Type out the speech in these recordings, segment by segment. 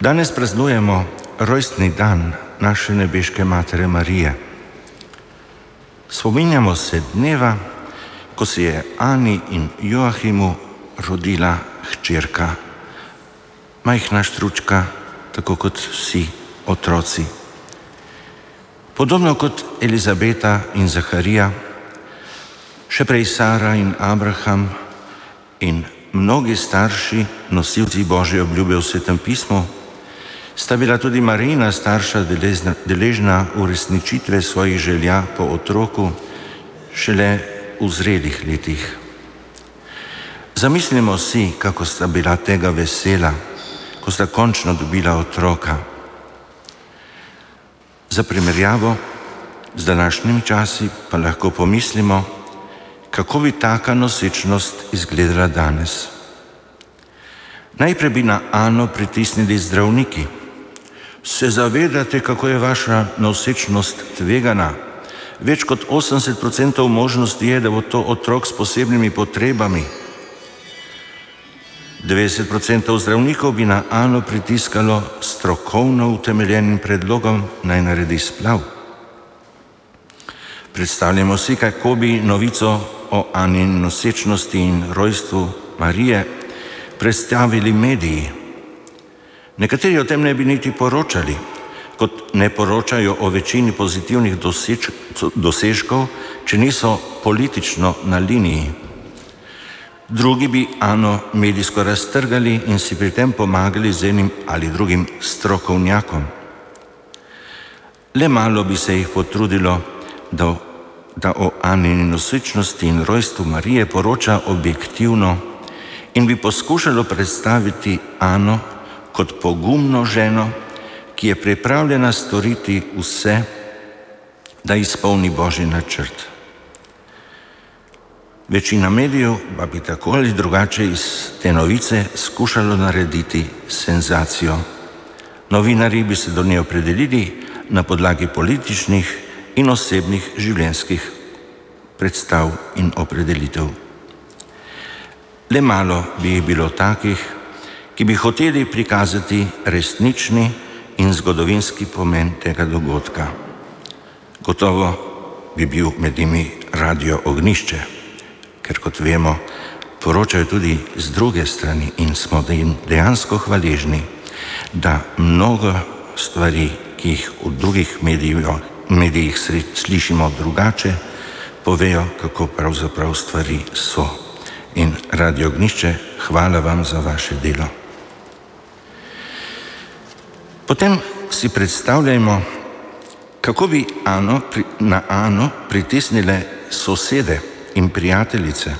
Danes praznujemo rojstni dan naše nebeške Matere Marije. Spominjamo se dneva, ko se je Ani in Joachimu rodila hčerka, majhna štručka, tako kot vsi otroci. Podobno kot Elizabeta in Zaharija, še prej Sara in Abraham in mnogi starši, nosilci Božje obljube v svetem pismu, sta bila tudi Marina starša deležna uresničitve svojih želja po otroku šele v zrelih letih. Zamislimo si, kako sta bila tega vesela, ko sta končno dobila otroka. Za primerjavo z današnjimi časi pa lahko pomislimo, kako bi taka nosečnost izgledala danes. Najprej bi na Ano pritisnili zdravniki. Se zavedate, kako je vaša nosečnost tvegana? Več kot 80% možnosti je, da bo to otrok s posebnimi potrebami. 90% zdravnikov bi na Ano pritiskalo strokovno utemeljenim predlogom naj naredi splav. Predstavljamo si, kako bi novico o Ani nosečnosti in rojstvu Marije predstavili mediji. Nekateri o tem ne bi niti poročali, kot ne poročajo o večini pozitivnih doseč, dosežkov, če niso politično na liniji. Drugi bi Ano medijsko raztrgali in si pri tem pomagali z enim ali drugim strokovnjakom. Le malo bi se jih potrudilo, da, da o Anini nosečnosti in rojstvu Marije poroča objektivno in bi poskušalo predstaviti Ano kot pogumno ženo, ki je pripravljena storiti vse, da izpolni božji načrt. Večina medijev pa bi tako ali drugače iz te novice skušalo narediti senzacijo. Novinari bi se do nje opredelili na podlagi političnih in osebnih življenjskih predstav in opredelitev. Le malo bi jih bilo takih, ki bi hoteli prikazati resnični in zgodovinski pomen tega dogodka. Gotovo bi bil med njimi radio ognišče ker kot vemo, poročajo tudi z druge strani in smo jim dejansko hvaležni, da mnogo stvari, ki jih v drugih medijih, medijih slišimo drugače, povejo, kako pravzaprav stvari so. In radio ognišče, hvala vam za vaše delo. Potem si predstavljajmo, kako bi Ano, na Ano pritisnile sosede in prijateljice.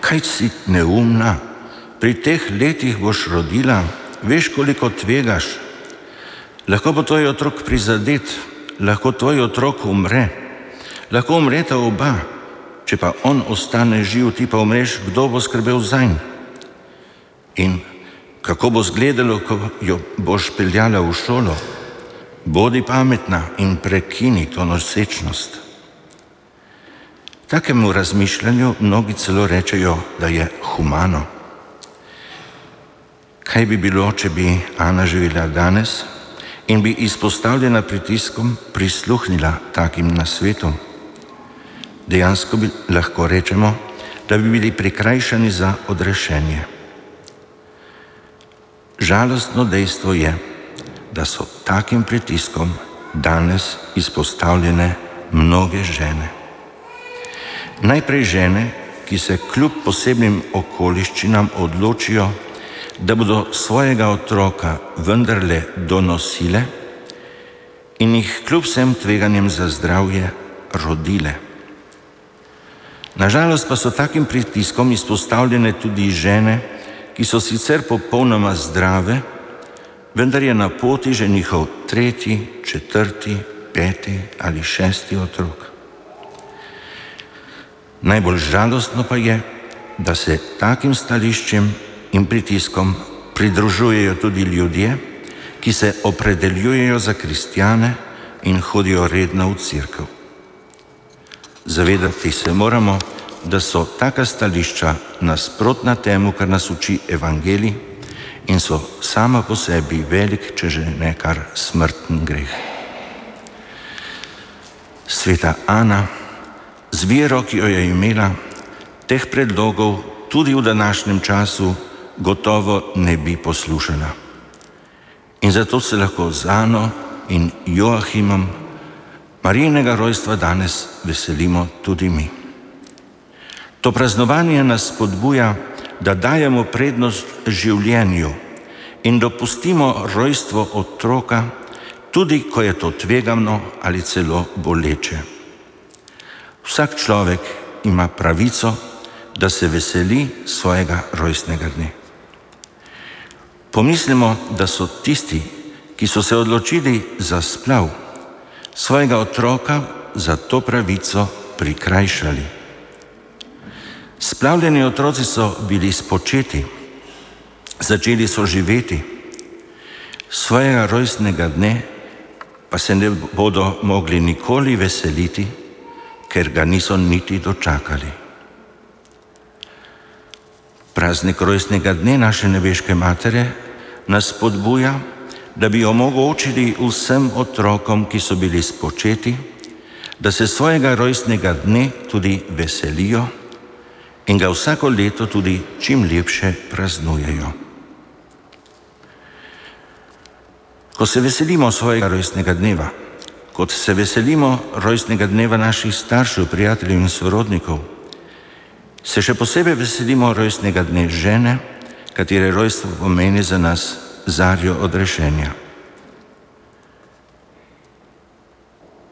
Kaj si neumna, pri teh letih boš rodila, veš, koliko tvegaš. Lahko bo tvoj otrok prizadet, lahko tvoj otrok umre, lahko umreta oba, če pa on ostane živ, ti pa umreš, kdo bo skrbel za njim. In kako bo zgledalo, ko jo boš peljala v šolo? Bodi pametna in prekini to nosečnost. Takemu razmišljanju mnogi celo rečejo, da je humano. Kaj bi bilo, če bi Ana živela danes in bi izpostavljena pritiskom prisluhnila takim nasvetom? Dejansko bi lahko rečemo, da bi bili prikrajšani za odrešenje. Žalostno dejstvo je, da so takim pritiskom danes izpostavljene mnoge žene. Najprej žene, ki se kljub posebnim okoliščinam odločijo, da bodo svojega otroka vendarle donosile in jih kljub vsem tveganjem za zdravje rodile. Nažalost pa so takim pritiskom izpostavljene tudi žene, ki so sicer popolnoma zdrave, vendar je na poti že njihov tretji, četrti, peti ali šesti otrok. Najbolj žalostno pa je, da se takim stališčem in pritiskom pridružujejo tudi ljudje, ki se opredeljujejo za kristjane in hodijo redno v crkvu. Zavedati se moramo, da so taka stališča nasprotna temu, kar nas uči evangelij in so sama po sebi velik, če že ne kar smrten greh. Sveta Ana, z vero, ki jo je imela, teh predlogov tudi v današnjem času gotovo ne bi poslušala. In zato se lahko z Ano in Joachimom Marijinega rojstva danes veselimo tudi mi. To praznovanje nas spodbuja, da dajemo prednost življenju in dopustimo rojstvo otroka, tudi ko je to tvegano ali celo boleče. Vsak človek ima pravico, da se veseli svojega rojstnega dne. Pomislimo, da so tisti, ki so se odločili za splav, svojega otroka za to pravico prikrajšali. Splavljeni otroci so bili spočeti, začeli so živeti, svojega rojstnega dne pa se ne bodo mogli nikoli veseliti, ker ga niso niti dočakali. Praznik rojstnega dne naše nebeške matere nas podbuja, da bi omogočili vsem otrokom, ki so bili spočeti, da se svojega rojstnega dne tudi veselijo in ga vsako leto tudi čim lepše praznujejo. Ko se veselimo svojega rojstnega dneva, kot se veselimo rojstnega dneva naših staršev, prijateljev in sorodnikov, se še posebej veselimo rojstnega dne žene, katere rojstvo pomeni za nas zarjo odrešenja.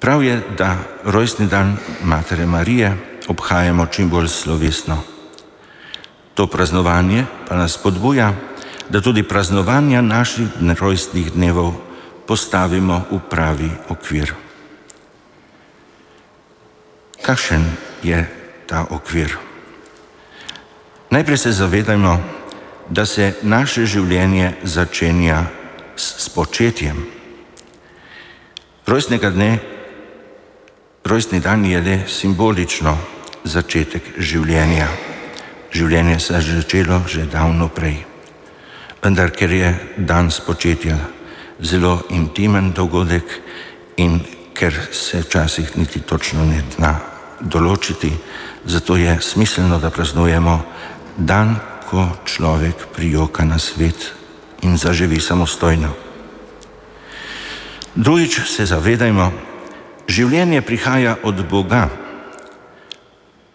Prav je, da rojstni dan Matere Marije obhajamo čim bolj slovesno. To praznovanje pa nas podbuja, da tudi praznovanja naših rojstnih dnevov postavimo v pravi okvir. Kakšen je ta okvir? Najprej se zavedajmo, da se naše življenje začenja s spočetjem. Rojstnega dne, rojstni dan je le simbolično začetek življenja. Življenje se je začelo že davno prej. Vendar, ker je dan spočetja zelo intimen dogodek in ker se včasih niti točno ne zna določiti, zato je smiselno, da praznujemo dan, ko človek prijoka na svet in zaživi samostojno. Drugič se zavedajmo, življenje prihaja od Boga.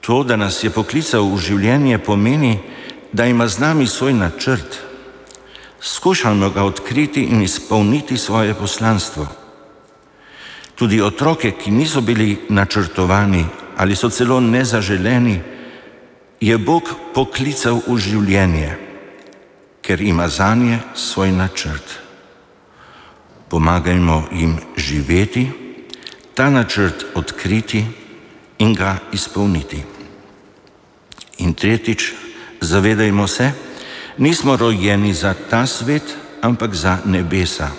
To, da nas je poklical v življenje, pomeni, da ima z nami svoj načrt. Skušamo ga odkriti in izpolniti svoje poslanstvo. Tudi otroke, ki niso bili načrtovani ali so celo nezaželeni, je Bog poklical v življenje, ker ima za nje svoj načrt. Pomagajmo jim živeti, ta načrt odkriti in ga izpolniti. In tretjič, zavedajmo se, nismo rojeni za ta svet, ampak za nebesa.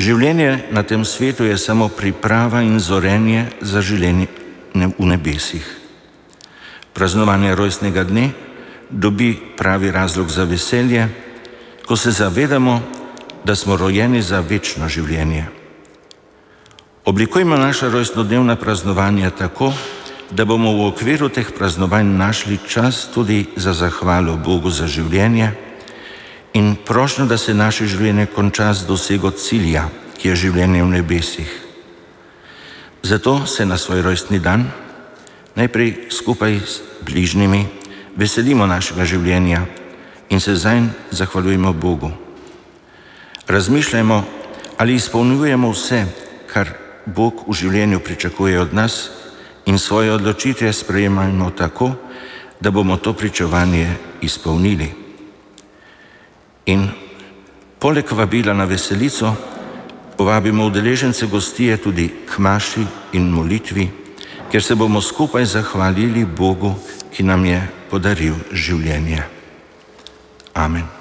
Življenje na tem svetu je samo priprava in zorenje za življenje v nebesih. Praznovanje rojstnega dne dobi pravi razlog za veselje, ko se zavedamo, da smo rojeni za večno življenje. Oblikujmo naša rojstnodnevna praznovanja tako, da bomo v okviru teh praznovanj našli čas tudi za zahvalo Bogu za življenje in prošnjo, da se naše življenje konča z dosego cilja, ki je življenje v nebesih. Zato se na svoj rojstni dan najprej skupaj s bližnjimi veselimo našega življenja in se zanj zahvaljujemo Bogu. Razmišljajmo, ali izpolnjujemo vse, kar Bog v življenju pričakuje od nas in svoje odločitve sprejemajmo tako, da bomo to pričovanje izpolnili. In poleg vabila na veselico povabimo udeležence gostije tudi k maši in molitvi ker se bomo skupaj zahvalili Bogu, ki nam je podaril življenje. Amen.